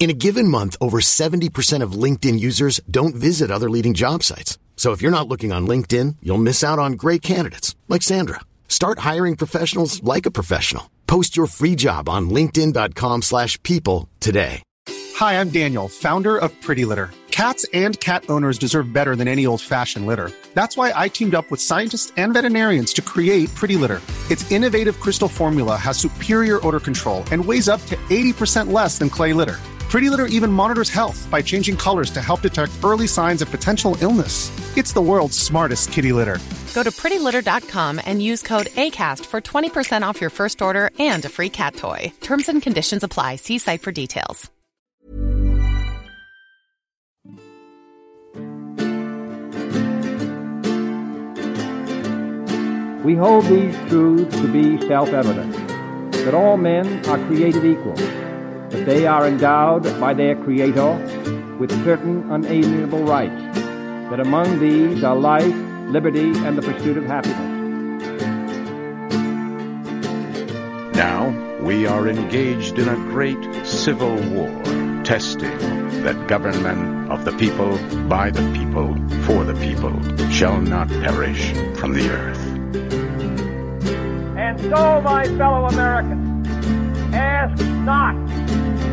In a given month, over 70% of LinkedIn users don't visit other leading job sites. So if you're not looking on LinkedIn, you'll miss out on great candidates like Sandra. Start hiring professionals like a professional. Post your free job on linkedin.com/people today. Hi, I'm Daniel, founder of Pretty Litter. Cats and cat owners deserve better than any old-fashioned litter. That's why I teamed up with scientists and veterinarians to create Pretty Litter. Its innovative crystal formula has superior odor control and weighs up to 80% less than clay litter. Pretty Litter even monitors health by changing colors to help detect early signs of potential illness. It's the world's smartest kitty litter. Go to prettylitter.com and use code ACAST for 20% off your first order and a free cat toy. Terms and conditions apply. See site for details. We hold these truths to be self-evident, that all men are created equal, that they are endowed by their Creator with certain unalienable rights, that among these are life, liberty, and the pursuit of happiness. Now we are engaged in a great civil war, testing that government of the people, by the people, for the people, shall not perish from the earth. And so, my fellow Americans, ask not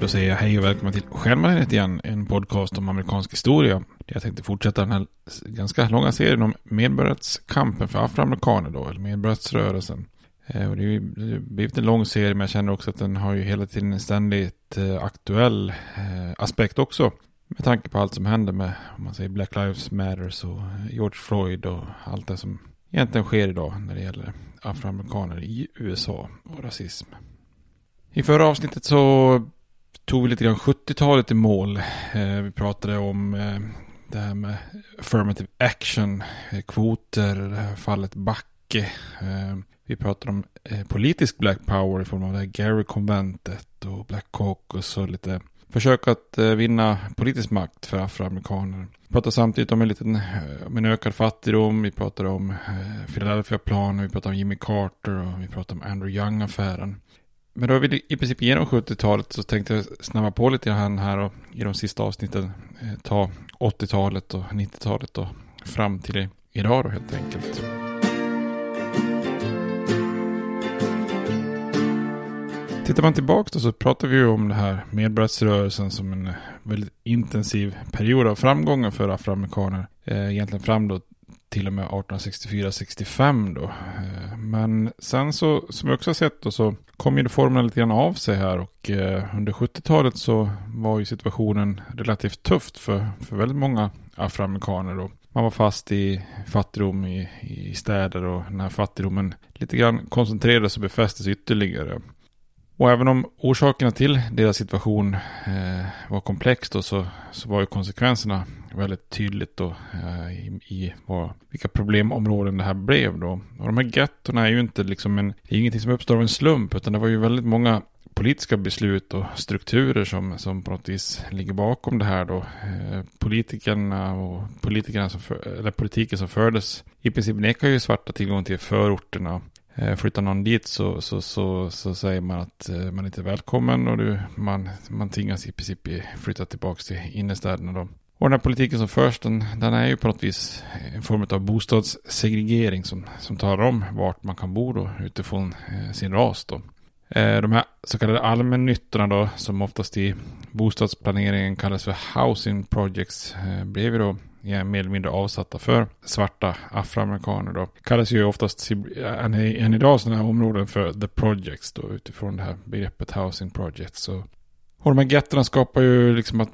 Då säger jag hej och välkomna till Stjärnbaneret igen, en podcast om amerikansk historia. Jag tänkte fortsätta den här ganska långa serien om medborgarrättskampen för afroamerikaner då, eller medborgarrättsrörelsen. Eh, och det har ju blivit en lång serie, men jag känner också att den har ju hela tiden en ständigt eh, aktuell eh, aspekt också. Med tanke på allt som händer med, om man säger Black Lives Matters och George Floyd och allt det som egentligen sker idag när det gäller afroamerikaner i USA och rasism. I förra avsnittet så tog vi lite grann 70-talet i mål. Eh, vi pratade om eh, det här med affirmative action, eh, kvoter, det här fallet Backe. Eh, vi pratade om eh, politisk black power i form av det här Gary-konventet och Black Caucus och lite försök att eh, vinna politisk makt för afroamerikaner. Vi pratade samtidigt om en liten eh, om en ökad fattigdom, vi pratade om eh, Philadelphia-planen, vi pratade om Jimmy Carter och vi pratade om Andrew Young-affären. Men då är vi i princip igenom 70-talet så tänkte jag snabba på lite grann här och i de sista avsnitten eh, ta 80-talet och 90-talet och fram till idag då helt enkelt. Tittar man tillbaka då så pratar vi ju om det här medborgarrättsrörelsen som en eh, väldigt intensiv period av framgångar för afroamerikaner. Eh, egentligen fram då till och med 1864-65 då. Eh, men sen så, som jag också har sett då, så kom ju formerna lite grann av sig här och eh, under 70-talet så var ju situationen relativt tufft för, för väldigt många afroamerikaner då. man var fast i fattigdom i, i städer och den här fattigdomen lite grann koncentrerades och befästes ytterligare. Och även om orsakerna till deras situation eh, var komplex då, så, så var ju konsekvenserna väldigt tydligt då eh, i, i vad, vilka problemområden det här blev då. Och de här gettorna är ju inte liksom en, det är ingenting som uppstår av en slump utan det var ju väldigt många politiska beslut och strukturer som, som på något vis ligger bakom det här då. Eh, politikerna och politikerna som för, eller politiken som fördes i princip nekar ju svarta tillgång till förorterna. Eh, flyttar någon dit så, så, så, så säger man att eh, man inte är välkommen och du, man, man tvingas i princip flytta tillbaka till innerstäderna då. Och den här politiken som förs, den, den är ju på något vis en form av bostadssegregering som, som talar om vart man kan bo då utifrån eh, sin ras då. Eh, de här så kallade allmännyttorna då, som oftast i bostadsplaneringen kallas för housing projects, eh, blev ju då mer eller mindre avsatta för svarta afroamerikaner då. Kallas ju oftast eh, än, än idag sådana här områden för the projects då utifrån det här begreppet housing projects. Så och de här getterna skapar ju liksom att,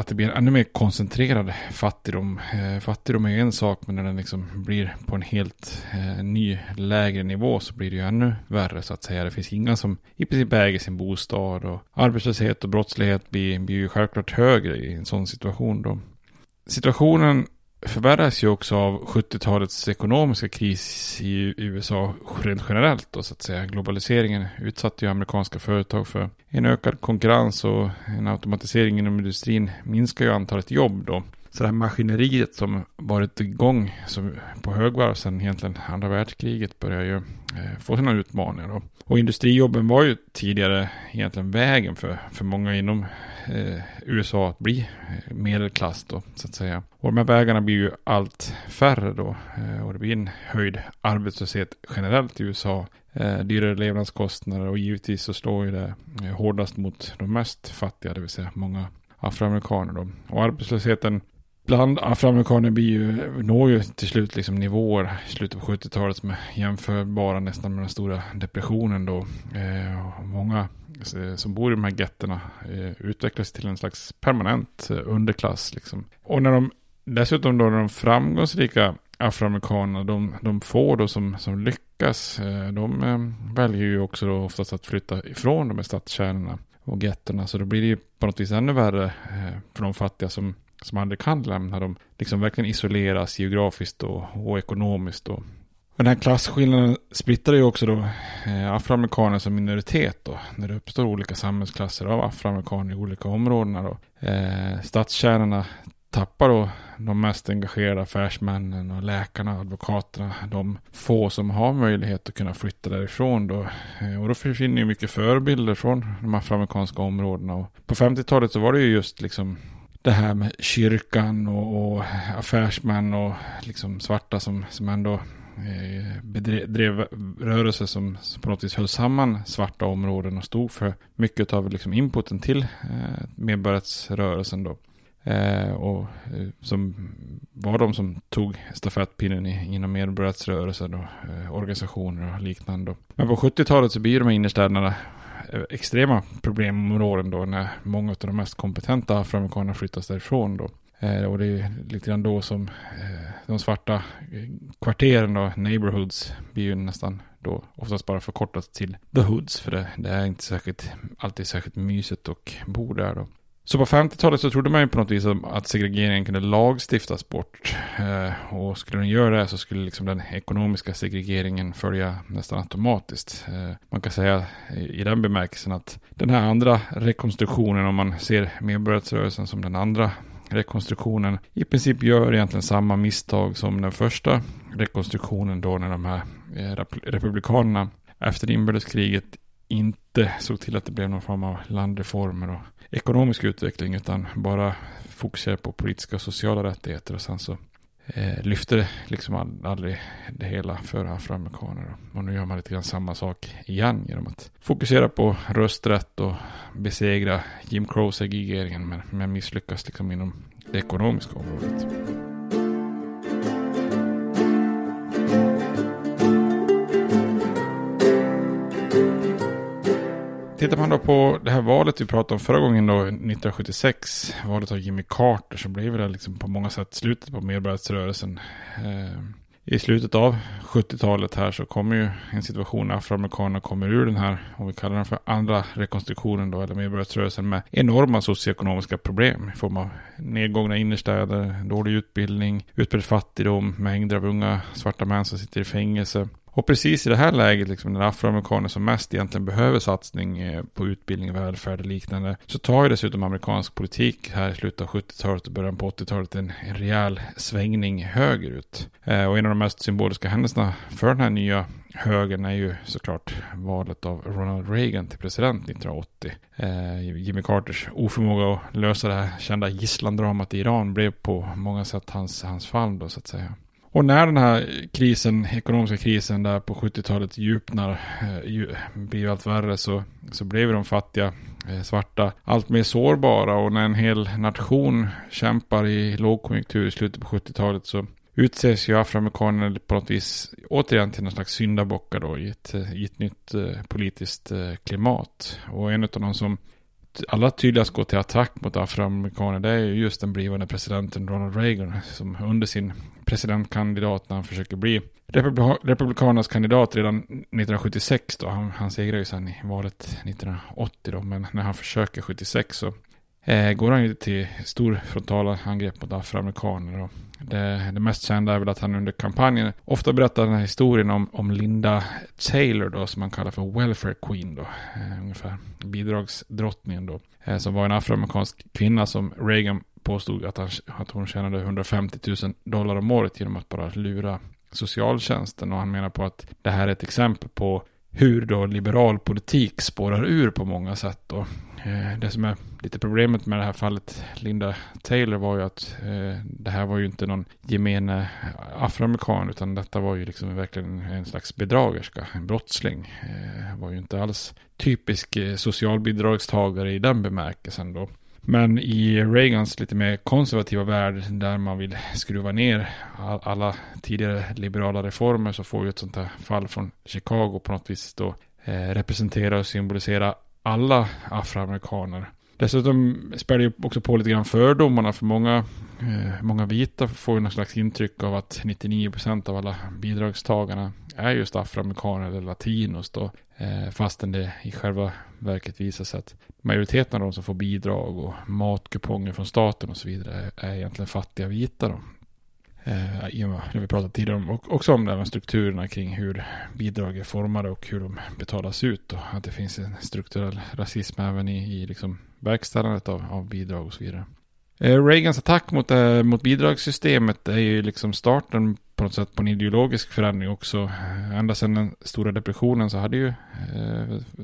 att det blir en ännu mer koncentrerad fattigdom. Eh, fattigdom är ju en sak, men när den liksom blir på en helt eh, ny, lägre nivå så blir det ju ännu värre så att säga. Det finns inga som i princip äger sin bostad och arbetslöshet och brottslighet blir, blir ju självklart högre i en sån situation då. Situationen förvärras ju också av 70-talets ekonomiska kris i USA rent generellt då, så att säga. Globaliseringen utsatte ju amerikanska företag för en ökad konkurrens och en automatisering inom industrin minskar ju antalet jobb då. Så det här maskineriet som varit igång som på högvarv sedan egentligen andra världskriget börjar ju eh, få sina utmaningar. Då. Och industrijobben var ju tidigare egentligen vägen för, för många inom eh, USA att bli eh, medelklass då, så att säga. Och de här vägarna blir ju allt färre då. Eh, och det blir en höjd arbetslöshet generellt i USA. Eh, dyrare levnadskostnader och givetvis så slår ju det eh, hårdast mot de mest fattiga, det vill säga många afroamerikaner då. Och arbetslösheten bland afroamerikaner blir ju, når ju till slut liksom nivåer i slutet på 70-talet som är jämförbara nästan med den stora depressionen då. Eh, många eh, som bor i de här getterna eh, utvecklas till en slags permanent eh, underklass. Liksom. Och när de dessutom då de framgångsrika afroamerikanerna, de, de få då som, som lyckas, eh, de eh, väljer ju också då oftast att flytta ifrån de här stadskärnorna och getterna. Så då blir det ju på något vis ännu värre för de fattiga som, som aldrig kan lämna. dem liksom verkligen isoleras geografiskt och, och ekonomiskt. Och, den här klasskillnaden splittrar ju också då eh, afroamerikaner som minoritet då. När det uppstår olika samhällsklasser av afroamerikaner i olika områden då. Eh, stadskärnorna tappar då de mest engagerade affärsmännen och läkarna, advokaterna, de få som har möjlighet att kunna flytta därifrån då. Eh, och då försvinner ju mycket förebilder från de afroamerikanska områdena. Och på 50-talet så var det ju just liksom det här med kyrkan och, och affärsmän och liksom svarta som, som ändå Eh, bedrev rörelser som, på något vis höll samman svarta områden och stod för mycket av liksom inputen till eh, medborgarrättsrörelsen då. Eh, och eh, som var de som tog stafettpinnen i, inom medborgarrättsrörelsen och eh, organisationer och liknande. Men på 70-talet så blir de här innerstäderna Eh, extrema problemområden då när många av de mest kompetenta afroamerikanerna flyttas därifrån då. Eh, och det är lite grann då som eh, de svarta eh, kvarteren då, neighborhoods blir ju nästan då oftast bara förkortat till the hoods. För det, det är inte särskilt, alltid särskilt mysigt och bo där då. Så på 50-talet så trodde man ju på något vis att segregeringen kunde lagstiftas bort. Eh, och skulle den göra det så skulle liksom den ekonomiska segregeringen följa nästan automatiskt. Eh, man kan säga i den bemärkelsen att den här andra rekonstruktionen, om man ser medborgarrättsrörelsen som den andra rekonstruktionen i princip gör egentligen samma misstag som den första rekonstruktionen då när de här eh, republikanerna efter inbördeskriget inte såg till att det blev någon form av landreformer och ekonomisk utveckling utan bara fokuserar på politiska och sociala rättigheter och sen så eh, det liksom aldrig det hela för afroamerikaner. Och nu gör man lite grann samma sak igen genom att fokusera på rösträtt och besegra Jim Crow-segregeringen men, men misslyckas liksom inom det ekonomiska området. Tittar man då på det här valet vi pratade om förra gången då, 1976, valet av Jimmy Carter, så blev det liksom på många sätt slutet på medborgarrättsrörelsen. Eh, I slutet av 70-talet här så kommer ju en situation när afroamerikanerna kommer ur den här, om vi kallar den för andra rekonstruktionen då, eller medborgarrättsrörelsen med enorma socioekonomiska problem i form av nedgångna innerstäder, dålig utbildning, utbredd fattigdom, mängder av unga svarta män som sitter i fängelse. Och precis i det här läget, liksom, när afroamerikaner som mest egentligen behöver satsning eh, på utbildning, välfärd och liknande, så tar ju dessutom amerikansk politik här i slutet av 70-talet och början på 80-talet en, en rejäl svängning högerut. Eh, och en av de mest symboliska händelserna för den här nya högern är ju såklart valet av Ronald Reagan till president 1980. Eh, Jimmy Carters oförmåga att lösa det här kända gisslandramat i Iran blev på många sätt hans, hans fall då så att säga. Och när den här krisen, ekonomiska krisen där på 70-talet djupnar, eh, blir allt värre så, så blev de fattiga eh, svarta allt mer sårbara och när en hel nation kämpar i lågkonjunktur i slutet på 70-talet så utses ju afroamerikanerna på något vis återigen till någon slags syndabockar då i ett, eh, i ett nytt eh, politiskt eh, klimat. Och en av de som allra tydligast går till attack mot afroamerikaner det är ju just den blivande presidenten Ronald Reagan som under sin presidentkandidat när han försöker bli Republikanernas kandidat redan 1976 då. Han, han segrar ju sen i valet 1980 då. Men när han försöker 76 så eh, går han ju till stor frontala angrepp mot afroamerikaner. Och det, det, mest kända är väl att han under kampanjen ofta berättar den här historien om, om Linda Taylor då, som man kallar för Welfare Queen då, eh, ungefär bidragsdrottningen då, eh, som var en afroamerikansk kvinna som Reagan påstod att, han, att hon tjänade 150 000 dollar om året genom att bara lura socialtjänsten. Och han menar på att det här är ett exempel på hur då liberal politik spårar ur på många sätt. Då. Eh, det som är lite problemet med det här fallet Linda Taylor var ju att eh, det här var ju inte någon gemene afroamerikan utan detta var ju liksom verkligen en slags bedragerska, en brottsling. Eh, var ju inte alls typisk eh, socialbidragstagare i den bemärkelsen då. Men i Reagans lite mer konservativa värld där man vill skruva ner alla tidigare liberala reformer så får ju ett sånt här fall från Chicago på något vis då eh, representera och symbolisera alla afroamerikaner. Dessutom spär det också på lite grann fördomarna för många, eh, många vita får ju någon slags intryck av att 99% av alla bidragstagarna är just afroamerikaner eller latinos då. Eh, fastän det i själva verket visar sig att majoriteten av de som får bidrag och matkuponger från staten och så vidare är egentligen fattiga vita då. Eh, I och med det vi pratat tidigare om, och också om de strukturerna kring hur bidrag är formade och hur de betalas ut. Och att det finns en strukturell rasism även i, i liksom verkställandet av, av bidrag och så vidare. Eh, Reagans attack mot, äh, mot bidragssystemet är ju liksom starten på något sätt på en ideologisk förändring också. Ända sedan den stora depressionen så hade ju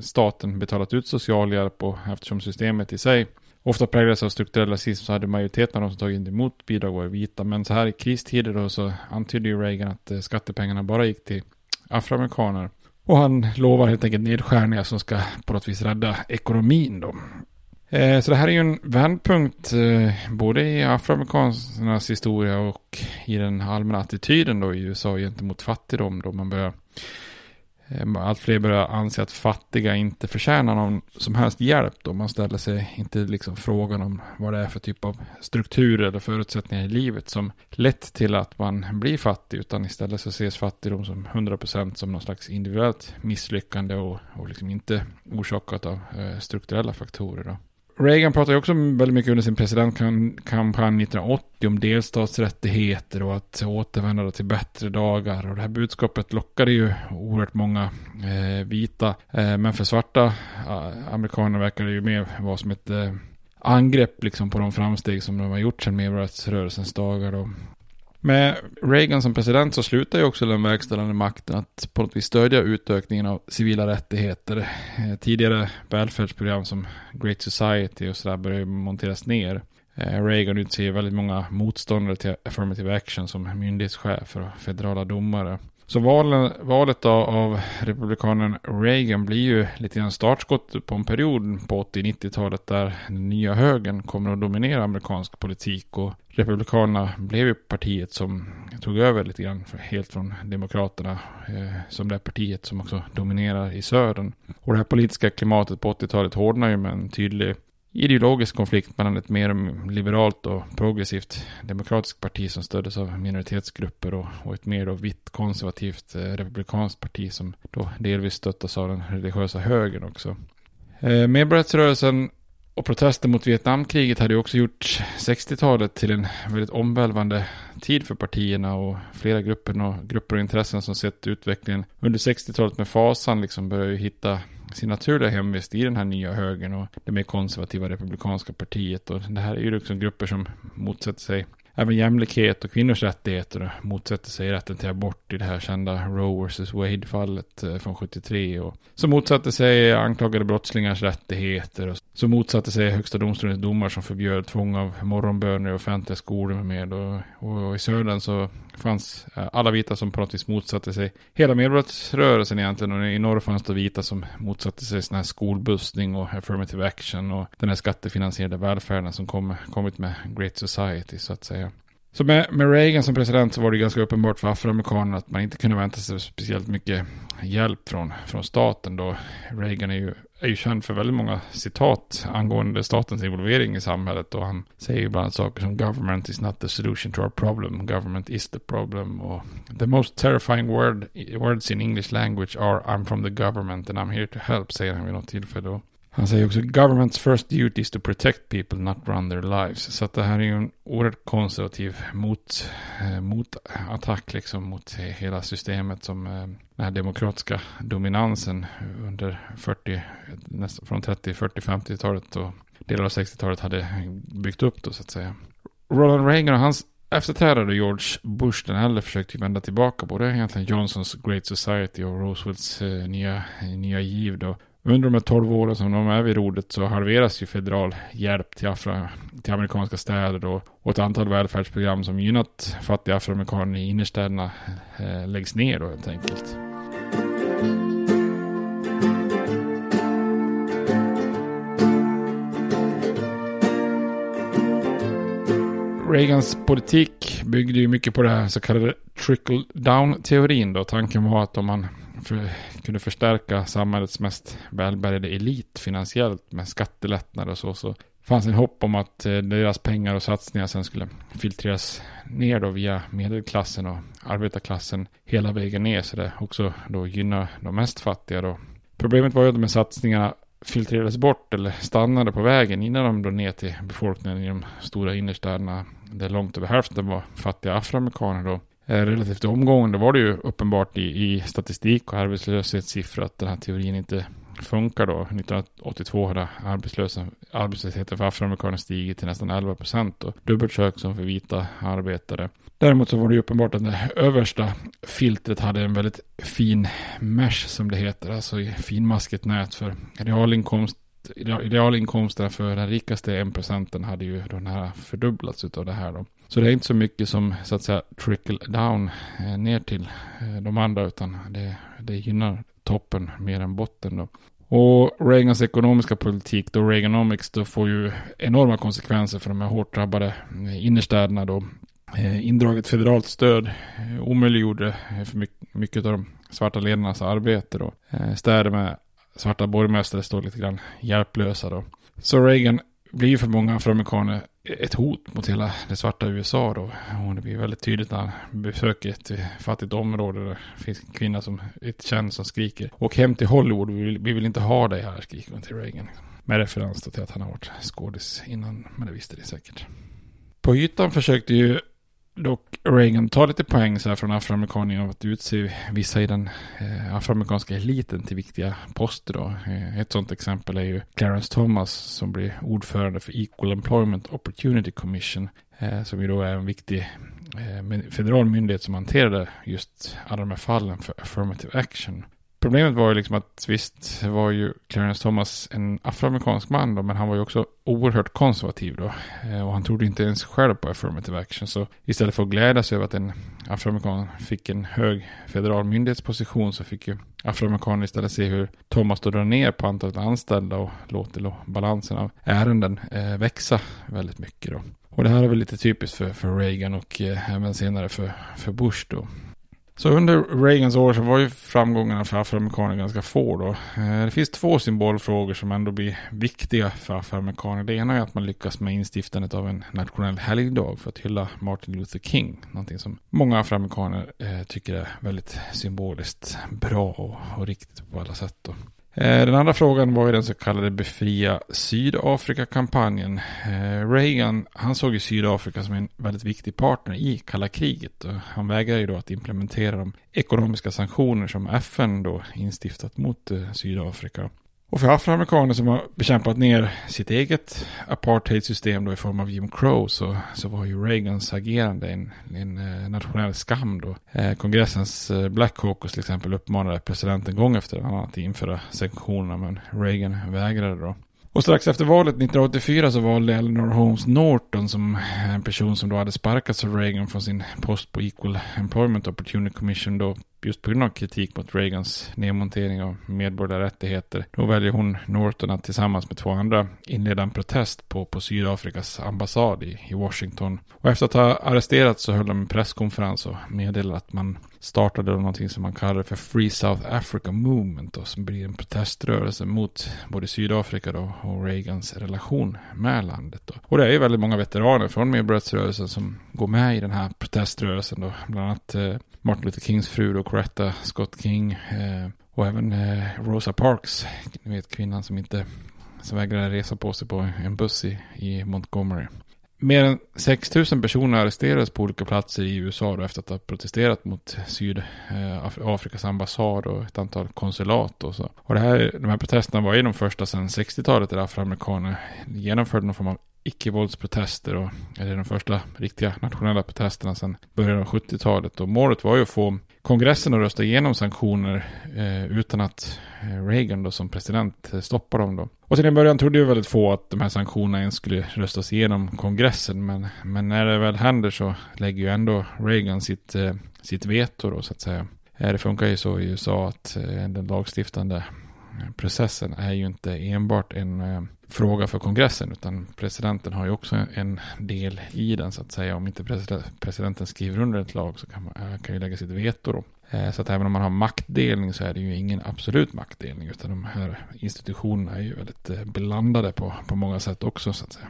staten betalat ut socialhjälp och eftersom systemet i sig ofta präglades av strukturell rasism så hade majoriteten av de som tagit emot bidrag varit vita. Men så här i kristider då så antydde ju Reagan att eh, skattepengarna bara gick till afroamerikaner. Och han lovar helt enkelt nedskärningar som ska på något vis rädda ekonomin då. Eh, så det här är ju en vändpunkt eh, både i afroamerikanernas historia och i den allmänna attityden då i USA gentemot fattigdom då man börjar Eh, allt fler börjar anse att fattiga inte förtjänar någon som helst hjälp då. Man ställer sig inte liksom frågan om vad det är för typ av strukturer eller förutsättningar i livet som lett till att man blir fattig. Utan istället så ses fattigdom som 100% som någon slags individuellt misslyckande och, och liksom inte orsakat av eh, strukturella faktorer då. Reagan pratade också väldigt mycket under sin presidentkampanj 1980 om delstatsrättigheter och att återvända till bättre dagar. Och det här budskapet lockade ju oerhört många eh, vita. Eh, men för svarta eh, amerikaner verkar det ju mer vara som ett eh, angrepp liksom på de framsteg som de har gjort sedan medborgarrättsrörelsens dagar. Då. Med Reagan som president så slutar ju också den verkställande makten att på något vis stödja utökningen av civila rättigheter. Eh, tidigare välfärdsprogram som Great Society och sådär börjar monteras ner. Eh, Reagan utser väldigt många motståndare till affirmative action som myndighetschefer och federala domare. Så valen, valet av, av republikanen Reagan blir ju lite grann startskottet på en period på 80-90-talet där den nya högern kommer att dominera amerikansk politik och Republikanerna blev ju partiet som tog över lite grann helt från Demokraterna eh, som det partiet som också dominerar i södern. Och det här politiska klimatet på 80-talet hårdnar ju med en tydlig ideologisk konflikt mellan ett mer liberalt och progressivt demokratiskt parti som stöddes av minoritetsgrupper och, och ett mer då vitt konservativt eh, republikanskt parti som då delvis stöttas av den religiösa högern också. Eh, Medborgarrättsrörelsen och protester mot Vietnamkriget hade ju också gjort 60-talet till en väldigt omvälvande tid för partierna och flera grupper och, grupper och intressen som sett utvecklingen under 60-talet med fasan liksom började ju hitta sin naturliga hemvist i den här nya högern och det mer konservativa republikanska partiet. Och det här är ju liksom grupper som motsätter sig även jämlikhet och kvinnors rättigheter motsätter sig rätten till abort i det här kända Roe vs Wade-fallet eh, från 73. Och som motsatte sig anklagade brottslingars rättigheter och som motsatte sig högsta domstolens domar som förbjöd tvång av morgonböner i offentliga skolor med mer. Och, och i södern så fanns eh, alla vita som på något vis motsatte sig hela medborgarrättsrörelsen egentligen. Och i norr fanns det vita som motsatte sig sån här skolbussning och affirmative action och den här skattefinansierade välfärden som kom, kommit med Great Society så att säga. Så med, med Reagan som president så var det ganska uppenbart för afroamerikanerna att man inte kunde vänta sig speciellt mycket hjälp från, från staten då. Reagan är ju, är ju känd för väldigt många citat angående statens involvering i samhället och han säger ju bland annat saker som government is not the solution to our problem, government is the problem och the most terrifying word, words in English language are I'm from the government and I'm here to help säger han vid något tillfälle. Han säger också government's first duty is to protect people, not run their lives. Så att det här är ju en oerhört konservativ mot, eh, motattack liksom mot hela systemet som eh, den här demokratiska dominansen under 40, nästan från 30, 40, 50-talet och delar av 60-talet hade byggt upp då så att säga. Ronald Reagan och hans efterträdare George Bush den äldre försökte vända tillbaka både egentligen Johnsons Great Society och Roosevelts eh, nya, nya giv då. Under de här 12 åren som de är vid rodret så halveras ju federal hjälp till, afro, till amerikanska städer och, och ett antal välfärdsprogram som gynnat fattiga afroamerikaner i innerstäderna eh, läggs ner då helt enkelt. Reagans politik byggde ju mycket på det här så kallade trickle down-teorin då. Tanken var att om man för, kunde förstärka samhällets mest välbärgade elit finansiellt med skattelättnader och så, så fanns en hopp om att eh, deras pengar och satsningar sen skulle filtreras ner då via medelklassen och arbetarklassen hela vägen ner så det också då gynnar de mest fattiga då. Problemet var ju att de här satsningarna filtrerades bort eller stannade på vägen innan de då ner till befolkningen i de stora innerstäderna där långt över hälften var fattiga afroamerikaner då Eh, relativt omgående var det ju uppenbart i, i statistik och arbetslöshetssiffror att den här teorin inte funkar då. 1982 hade arbetslösheten för afroamerikaner stigit till nästan 11 procent och dubbelt så högt som för vita arbetare. Däremot så var det ju uppenbart att det översta filtret hade en väldigt fin mesh som det heter, alltså finmaskigt nät för realinkomst realinkomsterna för den rikaste 1% hade ju då nära fördubblats utav det här då. Så det är inte så mycket som så att säga trickle down eh, ner till eh, de andra utan det, det gynnar toppen mer än botten då. Och Reagans ekonomiska politik, då Reaganomics, då får ju enorma konsekvenser för de här hårt drabbade eh, innerstäderna då. Eh, indraget federalt stöd eh, omöjliggjorde för mycket, mycket av de svarta ledarnas arbete då. Städer med svarta borgmästare står lite grann hjälplösa då. Så Reagan blir ju för många afroamerikaner ett hot mot hela det svarta USA då. Och det blir väldigt tydligt när han besöker ett fattigt område där det finns en kvinna som ett känd som skriker. Och hem till Hollywood, vi vill, vi vill inte ha dig här, skriker hon till Reagan. Med referens till att han har varit skådis innan, men det visste det säkert. På ytan försökte ju dock Reagan tar lite poäng så här från afroamerikaner av att utse vissa i den eh, afroamerikanska eliten till viktiga poster. Då. Eh, ett sådant exempel är ju Clarence Thomas som blir ordförande för Equal Employment Opportunity Commission. Eh, som ju då är en viktig eh, federal myndighet som hanterade just alla de här fallen för affirmative action. Problemet var ju liksom att visst var ju Clarence Thomas en afroamerikansk man då, men han var ju också oerhört konservativ då. Eh, och han trodde inte ens själv på affirmative action. Så istället för att glädjas över att en afroamerikan fick en hög federal myndighetsposition så fick ju afroamerikaner istället se hur Thomas då drar ner på antalet anställda och låter då balansen av ärenden eh, växa väldigt mycket då. Och det här är väl lite typiskt för, för Reagan och eh, även senare för, för Bush då. Så under Reagans år så var ju framgångarna för afroamerikaner ganska få då. Eh, det finns två symbolfrågor som ändå blir viktiga för afroamerikaner. Det ena är att man lyckas med instiftandet av en nationell helgdag för att hylla Martin Luther King. Någonting som många afroamerikaner eh, tycker är väldigt symboliskt bra och, och riktigt på alla sätt. Då. Eh, den andra frågan var ju den så kallade befria Sydafrika-kampanjen. Eh, Reagan, han såg ju Sydafrika som en väldigt viktig partner i kalla kriget. Och han vägrade ju då att implementera de ekonomiska sanktioner som FN då instiftat mot eh, Sydafrika. Och för afroamerikaner som har bekämpat ner sitt eget apartheidsystem då i form av Jim Crow så, så var ju Reagans agerande en, en eh, nationell skam då. Eh, kongressens eh, Black Caucus till exempel uppmanade presidenten gång efter annan att införa sanktionerna men Reagan vägrade då. Och strax efter valet 1984 så valde Eleanor Holmes Norton som en person som då hade sparkats av Reagan från sin post på Equal Employment Opportunity Commission då just på grund av kritik mot Reagans nedmontering av medborgerliga rättigheter. Då väljer hon Norton att tillsammans med två andra inleda en protest på, på Sydafrikas ambassad i, i Washington. Och efter att ha arresterats så höll de en presskonferens och meddelade att man startade någonting som man kallar för Free South Africa Movement då, som blir en proteströrelse mot både Sydafrika då och Reagans relation med landet. Då. Och det är ju väldigt många veteraner från medborgarrättsrörelsen som går med i den här proteströrelsen då. Bland annat eh, Martin Luther Kings fru då, Coretta Scott King eh, och även eh, Rosa Parks, ni vet kvinnan som inte som vägrade resa på sig på en buss i, i Montgomery. Mer än 6 000 personer arresterades på olika platser i USA då efter att ha protesterat mot Sydafrikas eh, ambassad och ett antal konsulat och så. Och det här, de här protesterna var ju de första sedan 60-talet där afroamerikaner genomförde någon form av icke-våldsprotester och eller de första riktiga nationella protesterna sedan början av 70-talet. Och målet var ju att få kongressen att rösta igenom sanktioner eh, utan att eh, Reagan då som president eh, stoppar stoppade dem då. Och till en början trodde ju väldigt få att de här sanktionerna ens skulle röstas igenom kongressen. Men, men när det väl händer så lägger ju ändå Reagan sitt, eh, sitt veto då så att säga. Eh, det funkar ju så i USA att eh, den lagstiftande processen är ju inte enbart en eh, fråga för kongressen utan presidenten har ju också en del i den så att säga. Om inte presidenten skriver under ett lag så kan man eh, kan ju lägga sitt veto då. Eh, så att även om man har maktdelning så är det ju ingen absolut maktdelning utan de här institutionerna är ju väldigt eh, blandade på, på många sätt också så att säga.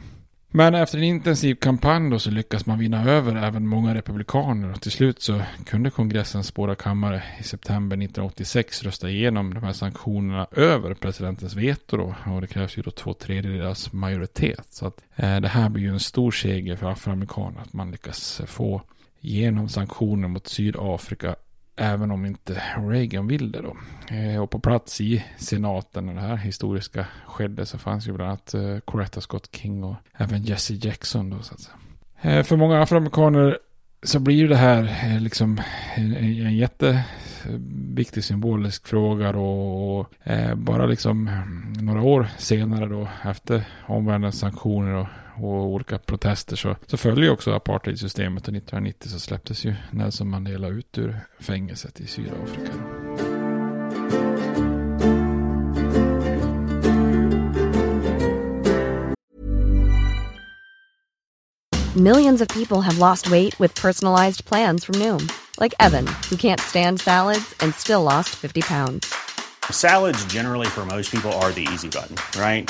Men efter en intensiv kampanj då så lyckas man vinna över även många republikaner och till slut så kunde kongressens båda kammare i september 1986 rösta igenom de här sanktionerna över presidentens veto då. Och det krävs ju då två tredjedelars majoritet. Så att eh, det här blir ju en stor seger för afroamerikaner att man lyckas få igenom sanktioner mot Sydafrika Även om inte Reagan vill det då. Eh, och på plats i senaten när det här historiska skedde så fanns ju bland annat eh, Coretta Scott King och även Jesse Jackson då så att säga. Eh, för många afroamerikaner så blir ju det här eh, liksom en, en jätteviktig eh, symbolisk fråga då. Och, eh, bara liksom mm, några år senare då efter omvärldens sanktioner och och olika protester så, så följer också apartheidsystemet och 1990 så släpptes ju Nelson Mandela ut ur fängelset i Sydafrika. Millions of people have lost weight with personalized plans from Noom. Like Evan, who can't stand salads and still lost 50 pounds. Salads generally for most people are the easy button, right?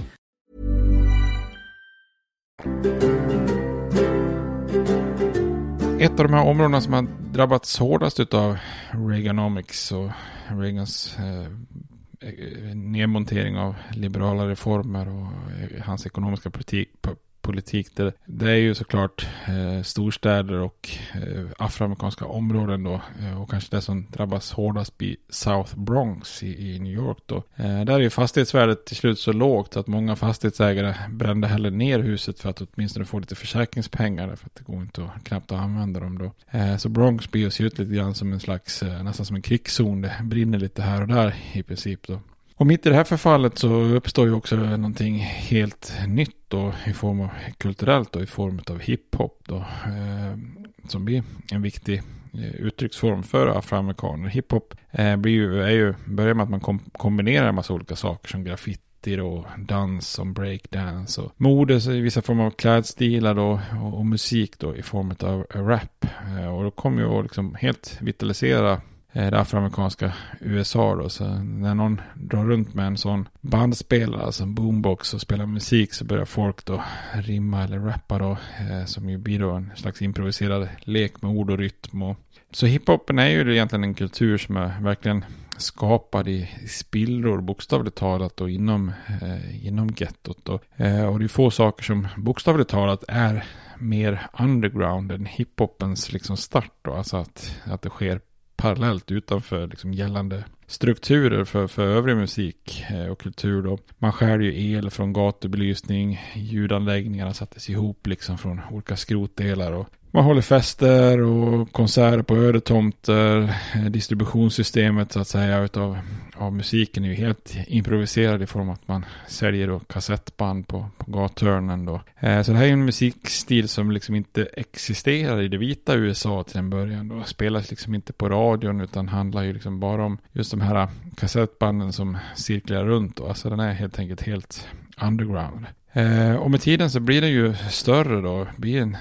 Ett av de här områdena som har drabbats hårdast av Reaganomics och Reagans eh, eh, nedmontering av liberala reformer och eh, hans ekonomiska politik, politik. Det, det är ju såklart eh, storstäder och eh, afroamerikanska områden då. Eh, och kanske det som drabbas hårdast blir South Bronx i, i New York då. Eh, där är ju fastighetsvärdet till slut så lågt att många fastighetsägare brände heller ner huset för att åtminstone få lite försäkringspengar. För att det går inte att knappt att använda dem då. Eh, så Bronx blir ju ser ut lite grann som en slags, eh, nästan som en krigszon. Det brinner lite här och där i princip då. Och mitt i det här förfallet så uppstår ju också någonting helt nytt då i form av kulturellt och i form av hiphop då. Eh, som blir en viktig eh, uttrycksform för afroamerikaner. Hiphop eh, blir ju, är ju, börjar med att man kom, kombinerar en massa olika saker som graffiti och dans som breakdance och mode i vissa former av klädstilar då och, och, musik då i form av rap. Eh, och då kommer ju att liksom helt vitalisera Eh, det afroamerikanska USA då. Så när någon drar runt med en sån bandspelare, alltså en boombox och spelar musik så börjar folk då rimma eller rappa då. Eh, som ju blir då en slags improviserad lek med ord och rytm. Och så hiphopen är ju egentligen en kultur som är verkligen skapad i spillror bokstavligt talat och inom, eh, inom gettot. Och, eh, och det är få saker som bokstavligt talat är mer underground än hiphopens liksom start. Då. Alltså att, att det sker parallellt utanför liksom gällande strukturer för, för övrig musik eh, och kultur då. Man skär ju el från gatubelysning, ljudanläggningarna sattes ihop liksom från olika skrotdelar och man håller fester och konserter på ödetomter. Distributionssystemet så att säga utav av musiken är ju helt improviserad i form av att man säljer då kassettband på, på gathörnen då. Eh, så det här är en musikstil som liksom inte existerar i det vita USA till en början då. Spelas liksom inte på radion utan handlar ju liksom bara om just de här kassettbanden som cirklar runt då. Alltså den är helt enkelt helt underground. Eh, och med tiden så blir den ju större då, blir en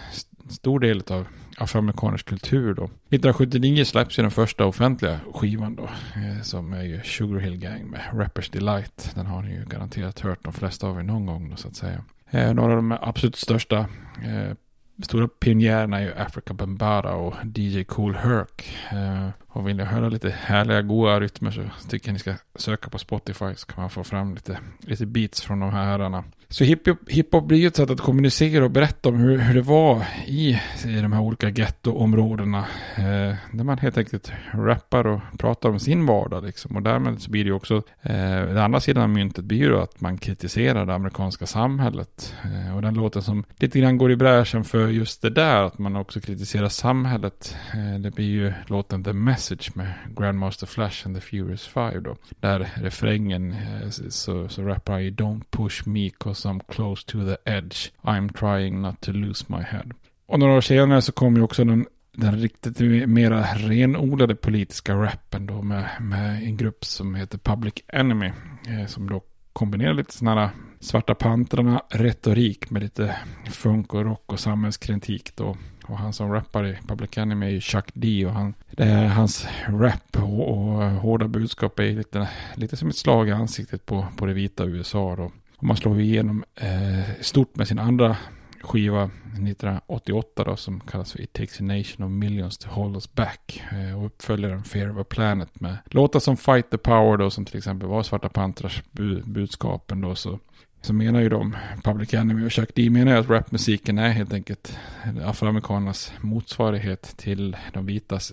stor del av afroamerikansk kultur då. 1979 släpps ju den första offentliga skivan då. Eh, som är ju Sugar Hill Gang med Rappers Delight. Den har ni ju garanterat hört de flesta av er någon gång då så att säga. Eh, några av de absolut största eh, stora pionjärerna är ju Africa Bambara och DJ Cool Herc. Eh, och vill ni höra lite härliga goa rytmer så tycker jag ni ska söka på Spotify så kan man få fram lite, lite beats från de här herrarna. Så hiphop, hiphop blir ju ett sätt att kommunicera och berätta om hur, hur det var i, i de här olika gettoområdena. Eh, där man helt enkelt rappar och pratar om sin vardag liksom. Och därmed så blir det ju också, eh, den andra sidan av myntet blir ju att man kritiserar det amerikanska samhället. Eh, och den låten som lite grann går i bräschen för just det där, att man också kritiserar samhället. Eh, det blir ju låten The Message med Grandmaster Flash and the Furious Five då. Där refrängen eh, så, så rappar han ju Don't push me cause because I'm close to the edge. I'm trying not to lose my head. Och några år senare så kom ju också den, den riktigt mera renodlade politiska rappen då med, med en grupp som heter Public Enemy. Eh, som då kombinerar lite sådana här Svarta Pantrarna retorik med lite funk och rock och samhällskritik då. Och han som rappar i Public Enemy är ju Chuck D och han, det är hans rap och, och hårda budskap är lite, lite som ett slag i ansiktet på, på det vita USA då. Och man slår igenom eh, stort med sin andra skiva 1988 då som kallas för It takes a nation of millions to hold us back. Eh, och uppföljaren Fear of a Planet med låtar som Fight the Power då som till exempel var Svarta Pantrars bu budskapen då så så menar ju de, Public Enemy och Chuck D menar ju att rapmusiken är helt enkelt afroamerikanernas motsvarighet till de vitas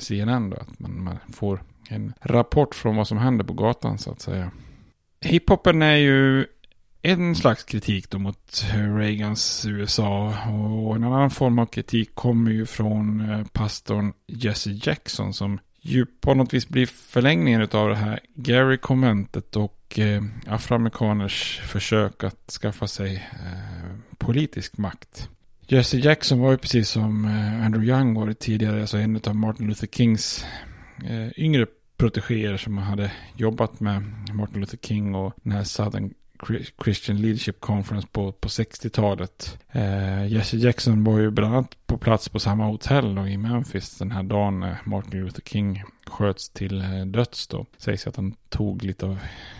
CNN då. Att man, man får en rapport från vad som händer på gatan så att säga. Hiphopen är ju en slags kritik då mot Reagans USA och en annan form av kritik kommer ju från eh, pastorn Jesse Jackson som ju på något vis blir förlängningen av det här Gary-kommentet och eh, afroamerikaners försök att skaffa sig eh, politisk makt. Jesse Jackson var ju precis som eh, Andrew Young var tidigare, alltså en av Martin Luther Kings eh, yngre protegéer som hade jobbat med Martin Luther King och den här Southern Christian Leadership Conference på, på 60-talet. Eh, Jesse Jackson var ju bland annat på plats på samma hotell då, i Memphis den här dagen när Martin Luther King sköts till eh, döds då. Sägs att han tog lite av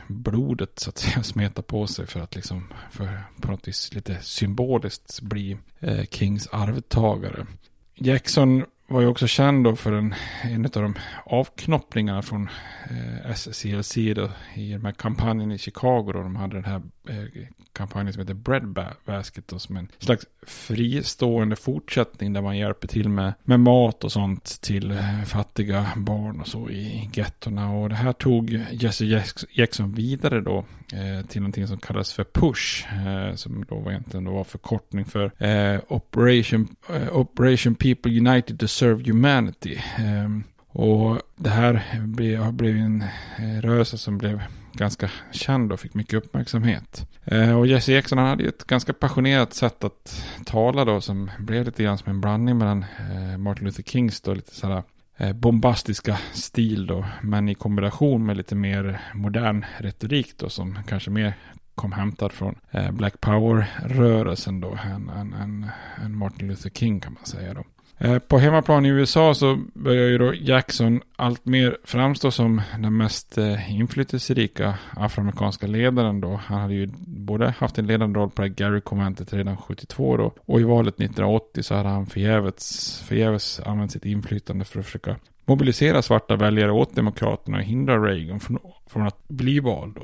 blodet så att säga smeta på sig för att liksom för på något vis lite symboliskt bli eh, Kings arvtagare. Jackson var ju också känd då för en, en av de avknoppningarna från eh, SCLC då, i den här kampanjen i Chicago. Då de hade den här Eh, kampanjen som heter Bread Basket då, som en slags fristående fortsättning där man hjälper till med, med mat och sånt till eh, fattiga barn och så i gettorna. Och det här tog Jesse Jackson vidare då eh, till någonting som kallas för PUSH, eh, som då var egentligen då var förkortning för eh, Operation, eh, Operation People United to Serve Humanity. Ehm, och det här blev, blev en eh, rörelse som blev ganska känd och fick mycket uppmärksamhet. Eh, och Jesse Jackson han hade ju ett ganska passionerat sätt att tala då som blev lite grann som en blandning mellan eh, Martin Luther Kings då lite sådär eh, bombastiska stil då, men i kombination med lite mer modern retorik då som kanske mer kom hämtad från eh, Black Power-rörelsen då än, än, än, än Martin Luther King kan man säga då. Eh, på hemmaplan i USA så börjar ju då Jackson allt mer framstå som den mest eh, inflytelserika afroamerikanska ledaren då. Han hade ju både haft en ledande roll på det Gary-konventet redan 72 då. Och i valet 1980 så hade han förgäves, förgäves använt sitt inflytande för att försöka mobilisera svarta väljare åt Demokraterna och hindra Reagan från, från att bli vald.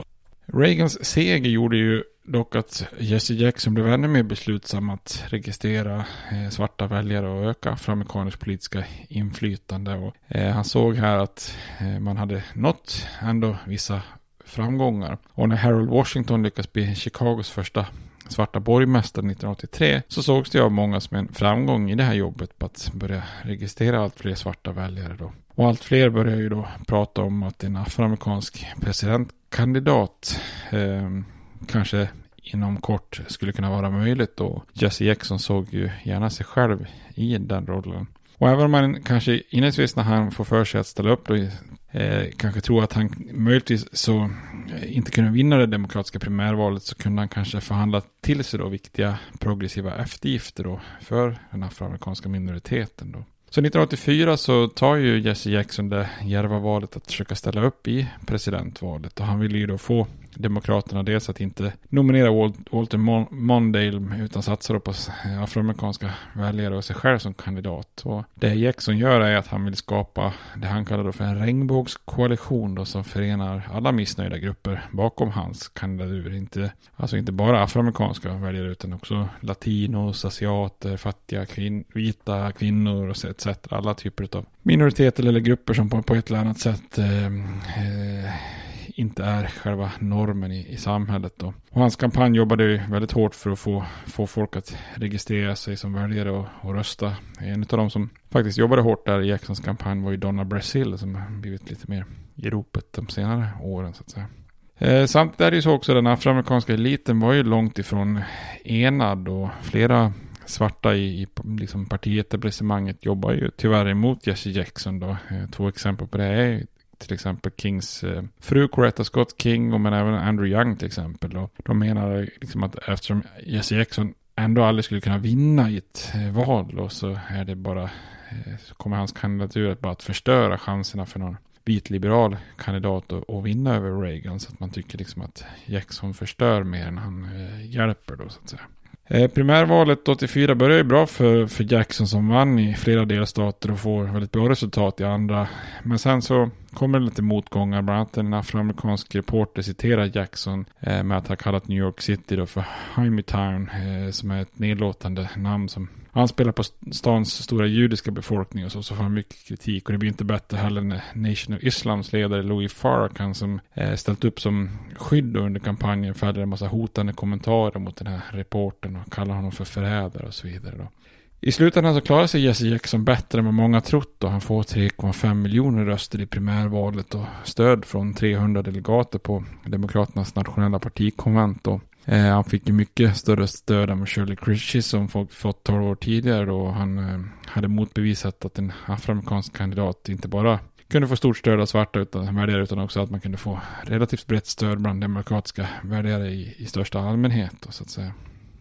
Reagans seger gjorde ju dock att Jesse Jackson blev ännu mer beslutsam att registrera eh, svarta väljare och öka amerikaners politiska inflytande. Och, eh, han såg här att eh, man hade nått ändå vissa framgångar. Och när Harold Washington lyckas bli Chicagos första svarta borgmästare 1983 så sågs det av många som en framgång i det här jobbet på att börja registrera allt fler svarta väljare då. Och allt fler börjar ju då prata om att en afroamerikansk presidentkandidat eh, kanske inom kort skulle kunna vara möjligt och Jesse Jackson såg ju gärna sig själv i den rollen. Och även om man kanske inledningsvis när han får för sig att ställa upp då eh, kanske tror att han möjligtvis så eh, inte kunde vinna det demokratiska primärvalet så kunde han kanske förhandla till sig då viktiga progressiva eftergifter då för den afroamerikanska minoriteten då. Så 1984 så tar ju Jesse Jackson det djärva valet att försöka ställa upp i presidentvalet. Och han ville ju då få Demokraterna dels att inte nominera Walter Mondale utan satsa på afroamerikanska väljare och sig själv som kandidat. Och det Jackson gör är att han vill skapa det han kallar då för en regnbågskoalition då som förenar alla missnöjda grupper bakom hans kandidatur. Inte, alltså inte bara afroamerikanska väljare utan också latinos, asiater, fattiga, kvin vita kvinnor och etc. Alla typer av minoriteter eller grupper som på, på ett eller annat sätt eh, eh, inte är själva normen i, i samhället. Då. Och hans kampanj jobbade väldigt hårt för att få, få folk att registrera sig som väljare och, och rösta. En av de som faktiskt jobbade hårt där i Jacksons kampanj var ju Donna Brazil som blivit lite mer i ropet de senare åren så att säga. Eh, samtidigt är det ju så också den afroamerikanska eliten var ju långt ifrån enad och flera svarta i, i liksom partietablissemanget jobbar ju tyvärr emot Jesse Jackson då. Eh, två exempel på det är till exempel Kings eh, fru Coretta Scott King och men även Andrew Young till exempel. Och de menar liksom att eftersom Jesse Jackson ändå aldrig skulle kunna vinna i ett eh, val och så är det bara eh, så kommer hans kandidatur att bara att förstöra chanserna för någon vit liberal kandidat att vinna över Reagan så att man tycker liksom att Jackson förstör mer än han eh, hjälper då så att säga. Primärvalet 84 börjar ju bra för, för Jackson som vann i flera delstater och får väldigt bra resultat i andra. Men sen så kommer det lite motgångar. Bland annat en afroamerikansk reporter citerar Jackson eh, med att ha kallat New York City då för Town eh, som är ett nedlåtande namn som han spelar på stans stora judiska befolkning och så, så får han mycket kritik. Och det blir inte bättre heller när Nation of Islams ledare Louis Farrakhan som eh, ställt upp som skydd under kampanjen fällde en massa hotande kommentarer mot den här reporten och kallar honom för förrädare och så vidare. Då. I slutändan så klarar sig Jesse Jackson bättre än vad många trott och han får 3,5 miljoner röster i primärvalet och stöd från 300 delegater på Demokraternas nationella partikonvent. Och Eh, han fick ju mycket större stöd än Shirley Critchie som fått, fått 12 år tidigare och han eh, hade motbevisat att en afroamerikansk kandidat inte bara kunde få stort stöd av svarta utan, väljare utan också att man kunde få relativt brett stöd bland demokratiska väljare i, i största allmänhet. Då, så att säga.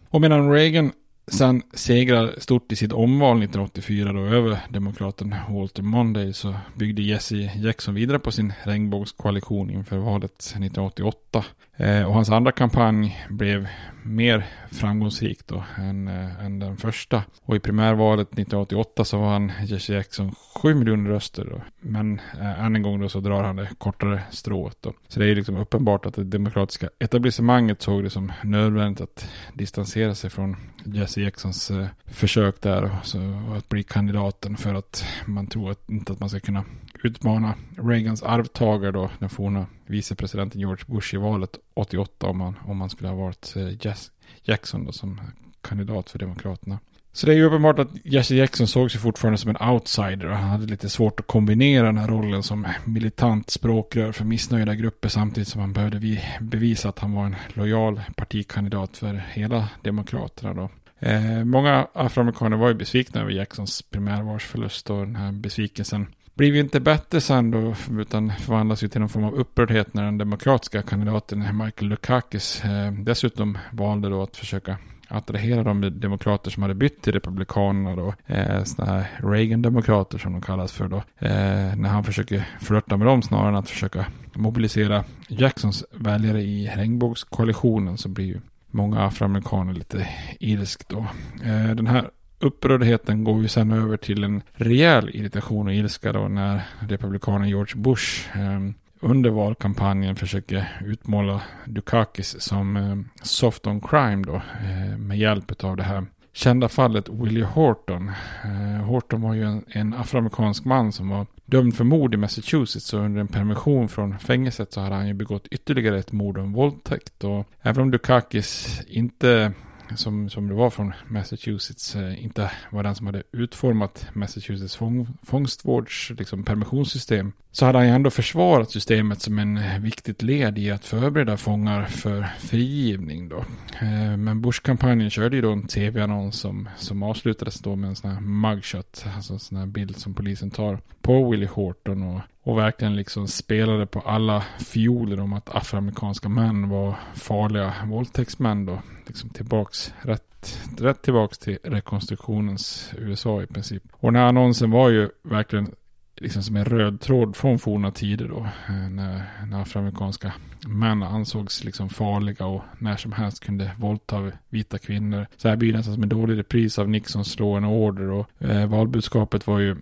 Och medan Reagan sen segrar stort i sitt omval 1984 då över demokraten Walter Monday så byggde Jesse Jackson vidare på sin regnbågskoalition inför valet 1988. Eh, och hans andra kampanj blev mer framgångsrik då än, äh, än den första. Och i primärvalet 1988 så var han Jesse Jackson 7 miljoner röster. Då. Men äh, än en gång då så drar han det kortare strået då. Så det är ju liksom uppenbart att det demokratiska etablissemanget såg det som nödvändigt att distansera sig från Jesse Jacksons äh, försök där och, så, och att bli kandidaten för att man tror att, inte att man ska kunna utmana Reagans arvtagare då, den forna vicepresidenten George Bush i valet 88 om man, om man skulle ha varit eh, Jackson då, som kandidat för Demokraterna. Så det är ju uppenbart att Jesse Jackson såg sig fortfarande som en outsider och han hade lite svårt att kombinera den här rollen som militant språkrör för missnöjda grupper samtidigt som han behövde bevisa att han var en lojal partikandidat för hela Demokraterna då. Eh, många afroamerikaner var ju besvikna över Jacksons primärvalsförlust och den här besvikelsen blev ju inte bättre sen då, utan förvandlas ju till någon form av upprördhet när den demokratiska kandidaten Michael Dukakis eh, dessutom valde då att försöka attrahera de demokrater som hade bytt till republikanerna då. Eh, sådana här Reagan-demokrater som de kallas för då. Eh, när han försöker flörta med dem snarare än att försöka mobilisera Jacksons väljare i regnbågskoalitionen så blir ju många afroamerikaner lite ilsk då. Eh, den här upprördheten går ju sen över till en rejäl irritation och ilska då när republikanen George Bush eh, under valkampanjen försöker utmåla Dukakis som eh, soft on crime då eh, med hjälp av det här kända fallet Willie Horton. Eh, Horton var ju en, en afroamerikansk man som var dömd för mord i Massachusetts och under en permission från fängelset så hade han ju begått ytterligare ett mord och en våldtäkt. Och även om Dukakis inte som, som det var från Massachusetts eh, inte var den som hade utformat Massachusetts fång, fångstvårds liksom, permissionssystem så hade han ju ändå försvarat systemet som en viktigt led i att förbereda fångar för frigivning då. Eh, men Bush-kampanjen körde ju då en tv-annons som, som avslutades då med en sån här mugshot, alltså en sån här bild som polisen tar på Willie Horton och, och verkligen liksom spelade på alla fioler om att afroamerikanska män var farliga våldtäktsmän då. Liksom tillbaks, rätt, rätt tillbaks till rekonstruktionens USA i princip. Och den här annonsen var ju verkligen liksom som en röd tråd från forna tider då. Eh, när, när afroamerikanska män ansågs liksom farliga och när som helst kunde våldta vita kvinnor. Så här blir det nästan som en dålig repris av Nixons Slå en order och eh, valbudskapet var ju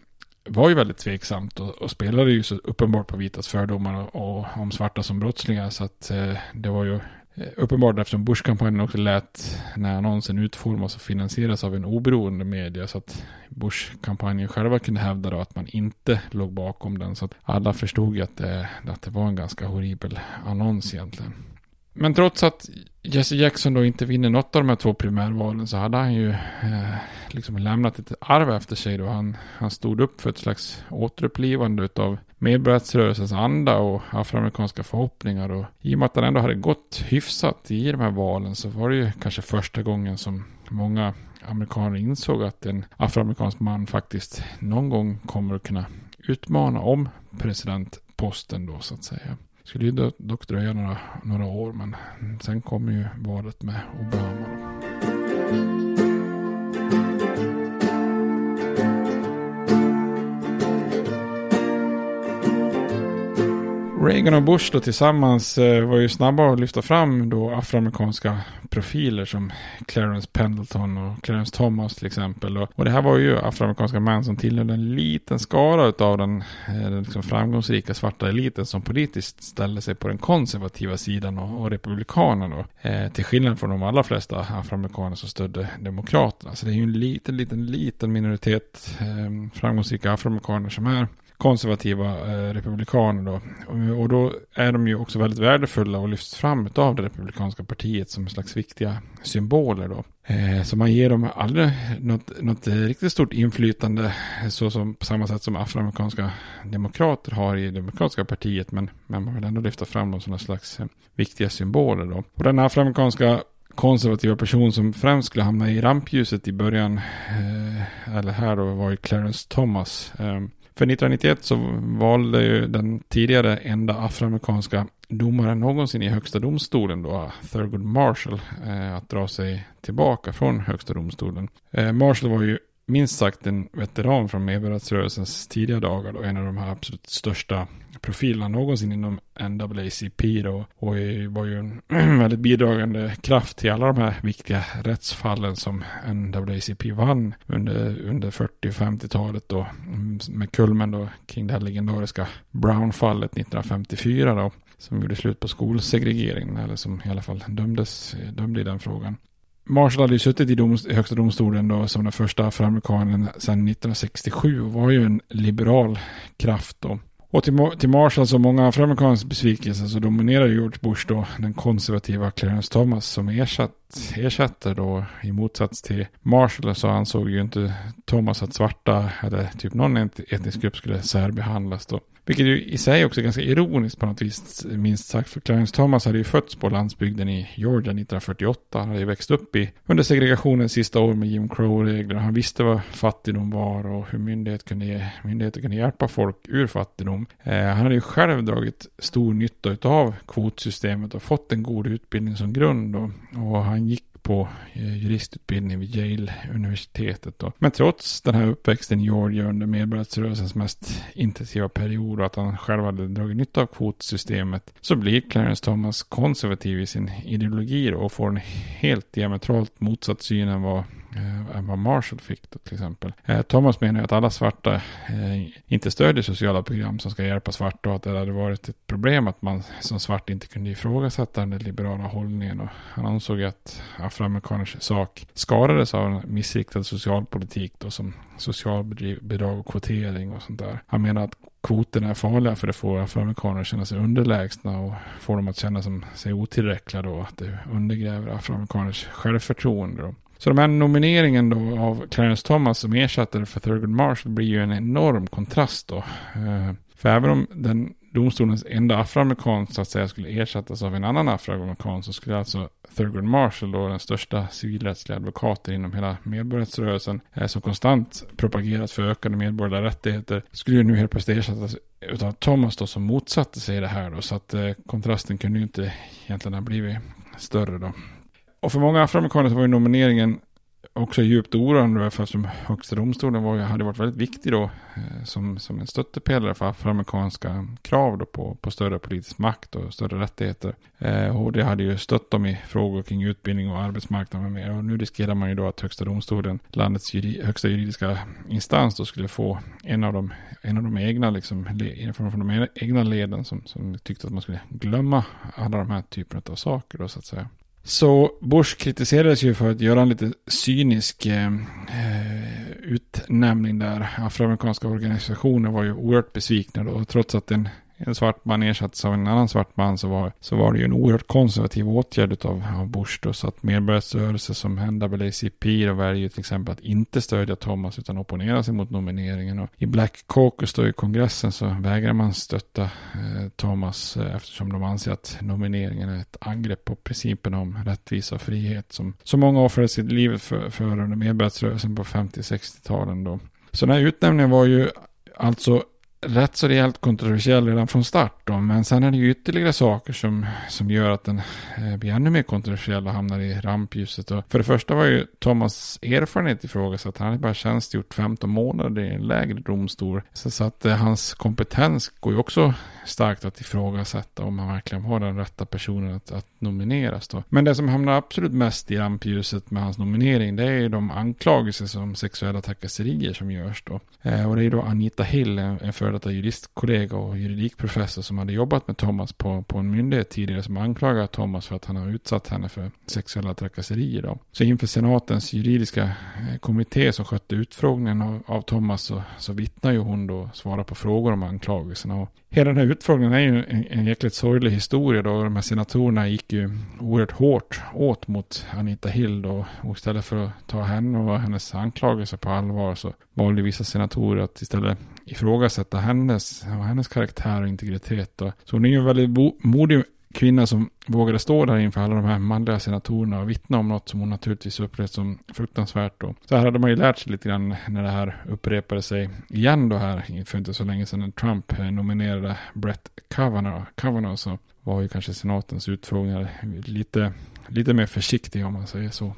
var ju väldigt tveksamt och, och spelade ju så uppenbart på vitas fördomar och, och om svarta som brottslingar så att eh, det var ju Eh, uppenbarligen eftersom Bush-kampanjen också lät när annonsen utformas och finansieras av en oberoende media så att Bush-kampanjen själva kunde hävda då att man inte låg bakom den så att alla förstod ju att det, att det var en ganska horribel annons egentligen. Men trots att Jesse Jackson då inte vinner något av de här två primärvalen så hade han ju eh, liksom lämnat ett arv efter sig då. Han, han stod upp för ett slags återupplivande utav medborgarrättsrörelsens anda och afroamerikanska förhoppningar. Och i och med att han ändå hade gått hyfsat i de här valen så var det ju kanske första gången som många amerikaner insåg att en afroamerikansk man faktiskt någon gång kommer att kunna utmana om presidentposten då så att säga Det skulle ju dock dröja några, några år men sen kommer ju valet med Obama. Reagan och Bush då tillsammans eh, var ju snabba att lyfta fram då afroamerikanska profiler som Clarence Pendleton och Clarence Thomas till exempel. Och, det här var ju afroamerikanska män som tillhörde en liten skara av den, eh, den liksom framgångsrika svarta eliten som politiskt ställde sig på den konservativa sidan och, och republikanerna då. Eh, till skillnad från de allra flesta afroamerikaner som stödde demokraterna. Så det är ju en liten, liten, liten minoritet eh, framgångsrika afroamerikaner som är konservativa eh, republikaner då. Och, då är de ju också väldigt värdefulla och lyfts fram av det republikanska partiet som en slags viktiga symboler då. Eh, så man ger dem aldrig något, något riktigt stort inflytande så som på samma sätt som afroamerikanska demokrater har i demokratiska partiet. Men, men man vill ändå lyfta fram dem som en slags eh, viktiga symboler då. Och den afroamerikanska konservativa person som främst skulle hamna i rampljuset i början, eh, eller här då, var ju Clarence Thomas. Eh, för 1991 så valde ju den tidigare enda afroamerikanska domaren någonsin i högsta domstolen då, Thurgood Marshall, eh, att dra sig tillbaka från högsta domstolen. Eh, Marshall var ju minst sagt en veteran från medborgarrättsrörelsens tidiga dagar då, en av de här absolut största profilerna någonsin inom NAACP då, och var ju en väldigt bidragande kraft till alla de här viktiga rättsfallen som NAACP vann under, under 40 och 50-talet då, mm, med kulmen då kring det här legendariska Brown-fallet 1954 då, som gjorde slut på skolsegregeringen, eller som i alla fall dömdes, dömde i den frågan. Marshall hade ju suttit i, dom, i högsta domstolen då som den första afroamerikanen sedan 1967 och var ju en liberal kraft då. Och till, till Marshalls och många afroamerikans besvikelse så dominerar George Bush då den konservativa Clarence Thomas som ersatt, ersätter då i motsats till Marshall så ansåg ju inte Thomas att svarta eller typ någon etnisk grupp skulle särbehandlas då. Vilket ju i sig också är ganska ironiskt på något vis, minst sagt. För Clarence Thomas hade ju fötts på landsbygden i Georgia 1948. Han hade ju växt upp i under segregationens sista år med Jim Crow-regler. Han visste vad fattigdom var och hur myndighet kunde, myndigheter kunde hjälpa folk ur fattigdom. Eh, han hade ju själv dragit stor nytta av kvotsystemet och fått en god utbildning som grund. Och, och han gick på eh, juristutbildning vid Yale-universitetet. Men trots den här uppväxten i Georgia under medborgarrättsrörelsens mest intensiva period och att han själv hade dragit nytta av kvotsystemet så blir Clarence Thomas konservativ i sin ideologi och får en helt diametralt motsatt syn än vad än vad Marshall fick då, till exempel. Eh, Thomas menar att alla svarta eh, inte stödjer sociala program som ska hjälpa svarta och att det hade varit ett problem att man som svart inte kunde ifrågasätta den liberala hållningen. Och han ansåg att afroamerikaners sak skadades av en missriktad socialpolitik då som socialbidrag och kvotering och sånt där. Han menar att kvoterna är farliga för det får afroamerikaner att känna sig underlägsna och får dem att känna sig otillräckliga då. Att det undergräver afroamerikaners självförtroende. Då. Så de här nomineringen då av Clarence Thomas som ersättare för Thurgood Marshall blir ju en enorm kontrast då. Eh, för även om den domstolens enda afroamerikan så att säga skulle ersättas av en annan afroamerikan så skulle alltså Thurgood Marshall då den största civilrättsliga advokaten inom hela medborgarrättsrörelsen eh, som konstant propagerat för ökade medborgerliga rättigheter skulle ju nu helt plötsligt ersättas utav Thomas då som motsatte sig det här då så att eh, kontrasten kunde ju inte egentligen ha blivit större då. Och för många afroamerikaner så var ju nomineringen också djupt oroande eftersom högsta domstolen var, hade varit väldigt viktig då eh, som, som en stöttepelare för afroamerikanska krav då på, på större politisk makt och större rättigheter. Eh, och det hade ju stött dem i frågor kring utbildning och arbetsmarknad med mer. Och nu riskerar man ju då att högsta domstolen, landets juri, högsta juridiska instans då skulle få en av de, en av de egna liksom, från, från de egna leden som, som tyckte att man skulle glömma alla de här typerna av saker då så att säga. Så Bush kritiserades ju för att göra en lite cynisk eh, eh, utnämning där. Afroamerikanska organisationer var ju oerhört besvikna då, trots att den en svart man ersattes av en annan svart man så var, så var det ju en oerhört konservativ åtgärd av, av Bush då. Så att medborgarrättsrörelser som NAACP då väljer till exempel att inte stödja Thomas utan opponera sig mot nomineringen. Och I Black Caucus då i kongressen så vägrar man stötta eh, Thomas eh, eftersom de anser att nomineringen är ett angrepp på principen om rättvisa och frihet som så många offrade sitt liv för, för under medborgarrättsrörelsen på 50-60-talen då. Så den här utnämningen var ju alltså rätt så rejält kontroversiell redan från start. Då. Men sen är det ju ytterligare saker som, som gör att den eh, blir ännu mer kontroversiell och hamnar i rampljuset. Och för det första var ju Thomas erfarenhet ifrågasatt. Han hade bara tjänstgjort 15 månader i en lägre domstol. Så, så att eh, hans kompetens går ju också starkt att ifrågasätta om han verkligen har den rätta personen att, att nomineras. Då. Men det som hamnar absolut mest i rampljuset med hans nominering det är ju de anklagelser som sexuella trakasserier som görs då. Eh, och det är då Anita Hill, en, en före detta juristkollega och juridikprofessor som hade jobbat med Thomas på, på en myndighet tidigare som anklagar Thomas för att han har utsatt henne för sexuella trakasserier. Då. Så inför senatens juridiska eh, kommitté som skötte utfrågningen av, av Thomas så, så vittnar ju hon då svarar på frågor om anklagelserna. Och hela den här utfrågningen är ju en, en jäkligt sorglig historia då. De här senatorerna gick ju oerhört hårt åt mot Anita Hill då. Och istället för att ta henne och hennes anklagelser på allvar så valde vissa senatorer att istället ifrågasätta hennes, hennes karaktär och integritet. Då. Så hon är ju en väldigt modig kvinna som vågade stå där inför alla de här manliga senatorerna och vittna om något som hon naturligtvis upplevt som fruktansvärt. Då. Så här hade man ju lärt sig lite grann när det här upprepade sig igen då här för inte så länge sedan när Trump eh, nominerade Brett Kavanaugh, Kavanaugh så var ju kanske senatens utfrågningar lite, lite mer försiktiga om man säger så.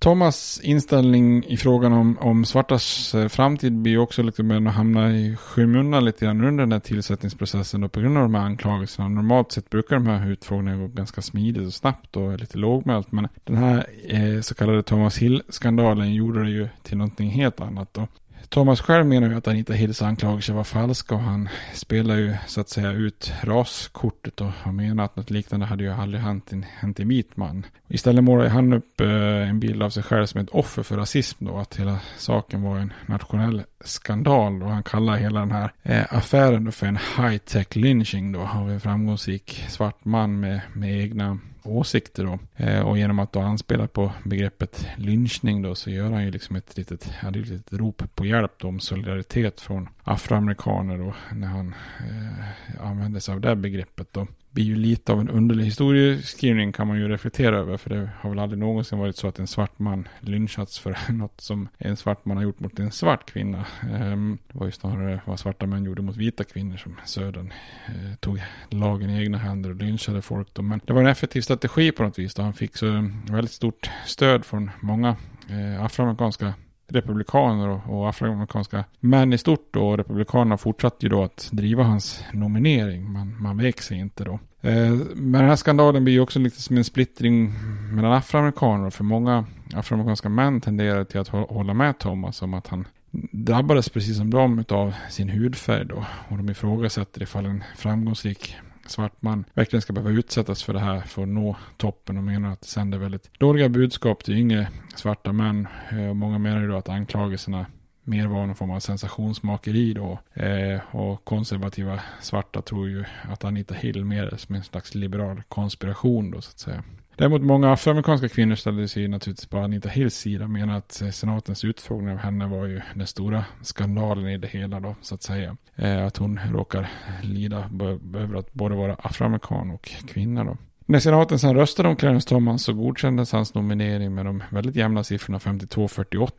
Thomas inställning i frågan om, om svartas eh, framtid blir också liksom att hamna i skymundan lite grann under den här tillsättningsprocessen då, på grund av de här anklagelserna. Normalt sett brukar de här utfrågningarna gå ganska smidigt och snabbt och lite lågmält. Men den här eh, så kallade Thomas Hill-skandalen gjorde det ju till någonting helt annat. Då. Thomas själv menar ju att Anita Hills anklagelser var falska och han spelar ju så att säga ut raskortet och menar att något liknande hade ju aldrig hänt en, hänt i mitt man. Istället målar han upp eh, en bild av sig själv som ett offer för rasism då, att hela saken var en nationell skandal och han kallar hela den här eh, affären för en high-tech lynching då av en framgångsrik svart man med, med egna åsikter då. Eh, och genom att då anspela på begreppet lynchning då så gör han ju liksom ett litet, han ett litet rop på hjälp då om solidaritet från afroamerikaner då när han eh, använder sig av det begreppet då blir ju lite av en underlig historieskrivning kan man ju reflektera över. För det har väl aldrig någonsin varit så att en svart man lynchats för något som en svart man har gjort mot en svart kvinna. Ehm, det var ju snarare vad svarta män gjorde mot vita kvinnor som södern eh, tog lagen i egna händer och lynchade folk. Då. Men det var en effektiv strategi på något vis. Då han fick så väldigt stort stöd från många eh, afroamerikanska republikaner och, och afroamerikanska män i stort då. Och republikanerna fortsatte ju då att driva hans nominering. Man, man vek sig inte då. Eh, men den här skandalen blir ju också lite som en splittring mellan afroamerikaner. För många afroamerikanska män tenderar till att hålla med Thomas om att han drabbades precis som de av sin hudfärg då. Och de ifrågasätter ifall en framgångsrik svart man verkligen ska behöva utsättas för det här för att nå toppen och menar att det sänder väldigt dåliga budskap till yngre svarta män. Eh, och många menar ju då att anklagelserna mer var någon form av sensationsmakeri då. Eh, och konservativa svarta tror ju att Anita Hill mer är som en slags liberal konspiration då så att säga. Däremot många afroamerikanska kvinnor ställde sig naturligtvis på Anita Hills sida. och Menar att eh, senatens utfrågning av henne var ju den stora skandalen i det hela då, så att säga. Eh, att hon råkar lida över att både vara afroamerikan och kvinna då. När senaten sen röstade om Clarence Thomas så godkändes hans nominering med de väldigt jämna siffrorna 52-48.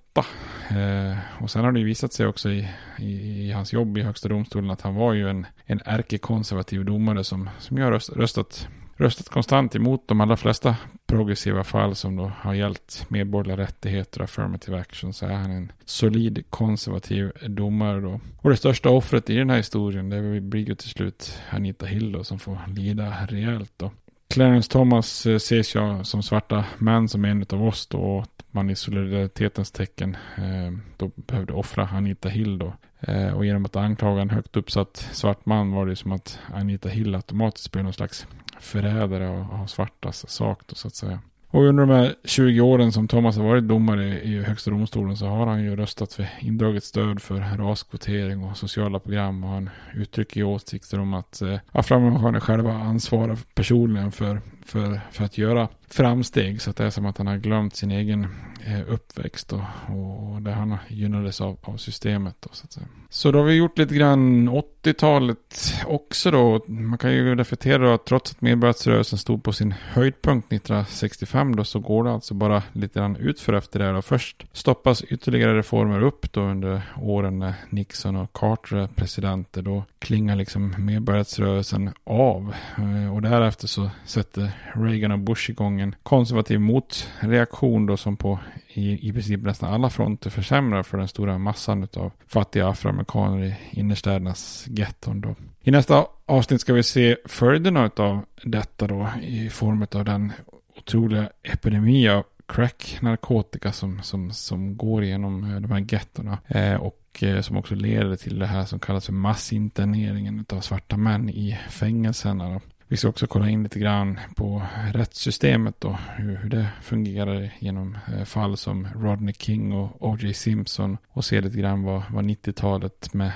Eh, och sen har det ju visat sig också i, i, i, hans jobb i högsta domstolen att han var ju en, en ärkekonservativ domare som, som ju har röst, röstat röstat konstant emot de allra flesta progressiva fall som då har gällt medborgerliga rättigheter och affirmative action så är han en solid konservativ domare då. Och det största offret i den här historien det blir ju till slut Anita Hill då, som får lida rejält då. Clarence Thomas eh, ses ju som svarta män som en av oss då och man i solidaritetens tecken eh, då behövde offra Anita Hill då. Eh, och genom att anklaga en högt uppsatt svart man var det som att Anita Hill automatiskt blev någon slags förrädare av, svartas sak då, så att säga. Och under de här 20 åren som Thomas har varit domare i Högsta domstolen så har han ju röstat för indraget stöd för raskvotering och sociala program. Och han uttrycker ju åsikter om att eh, afroamerikaner själva ansvarar personligen för, för, för att göra framsteg. Så att det är som att han har glömt sin egen eh, uppväxt och, och där han gynnades av, av systemet. Då, så, att säga. så då har vi gjort lite grann 80-talet också då. Man kan ju reflektera då att trots att medborgarrättsrörelsen stod på sin höjdpunkt 1965 då så går det alltså bara lite grann utför efter det. Då. Först stoppas ytterligare reformer upp då under åren när Nixon och Carter är presidenter. Då klingar liksom medborgarrättsrörelsen av. Eh, och därefter så sätter Reagan och Bush igång en konservativ motreaktion då som på i, i princip nästan alla fronter försämrar för den stora massan av fattiga afroamerikaner i innerstädernas getton då. I nästa avsnitt ska vi se följderna av detta då i form av den otroliga epidemi av crack-narkotika som, som, som går igenom eh, de här gettorna. Eh, och eh, som också leder till det här som kallas för massinterneringen av svarta män i fängelserna. Då. Vi ska också kolla in lite grann på rättssystemet då, hur, hur det fungerar genom eh, fall som Rodney King och O.J. Simpson och se lite grann vad, vad 90-talet med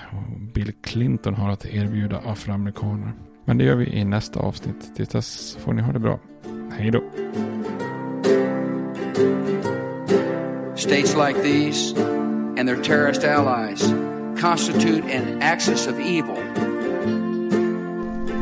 Bill Clinton har att erbjuda afroamerikaner. Men det gör vi i nästa avsnitt. Tills dess får ni ha det bra. Hej då! States like these and their terrorist allies constitute an axis of evil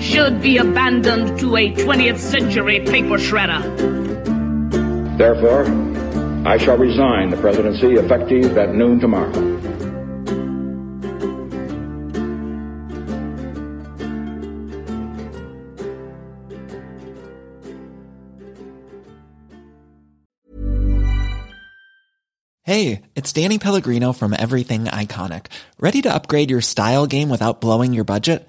should be abandoned to a 20th century paper shredder. Therefore, I shall resign the presidency effective at noon tomorrow. Hey, it's Danny Pellegrino from Everything Iconic. Ready to upgrade your style game without blowing your budget?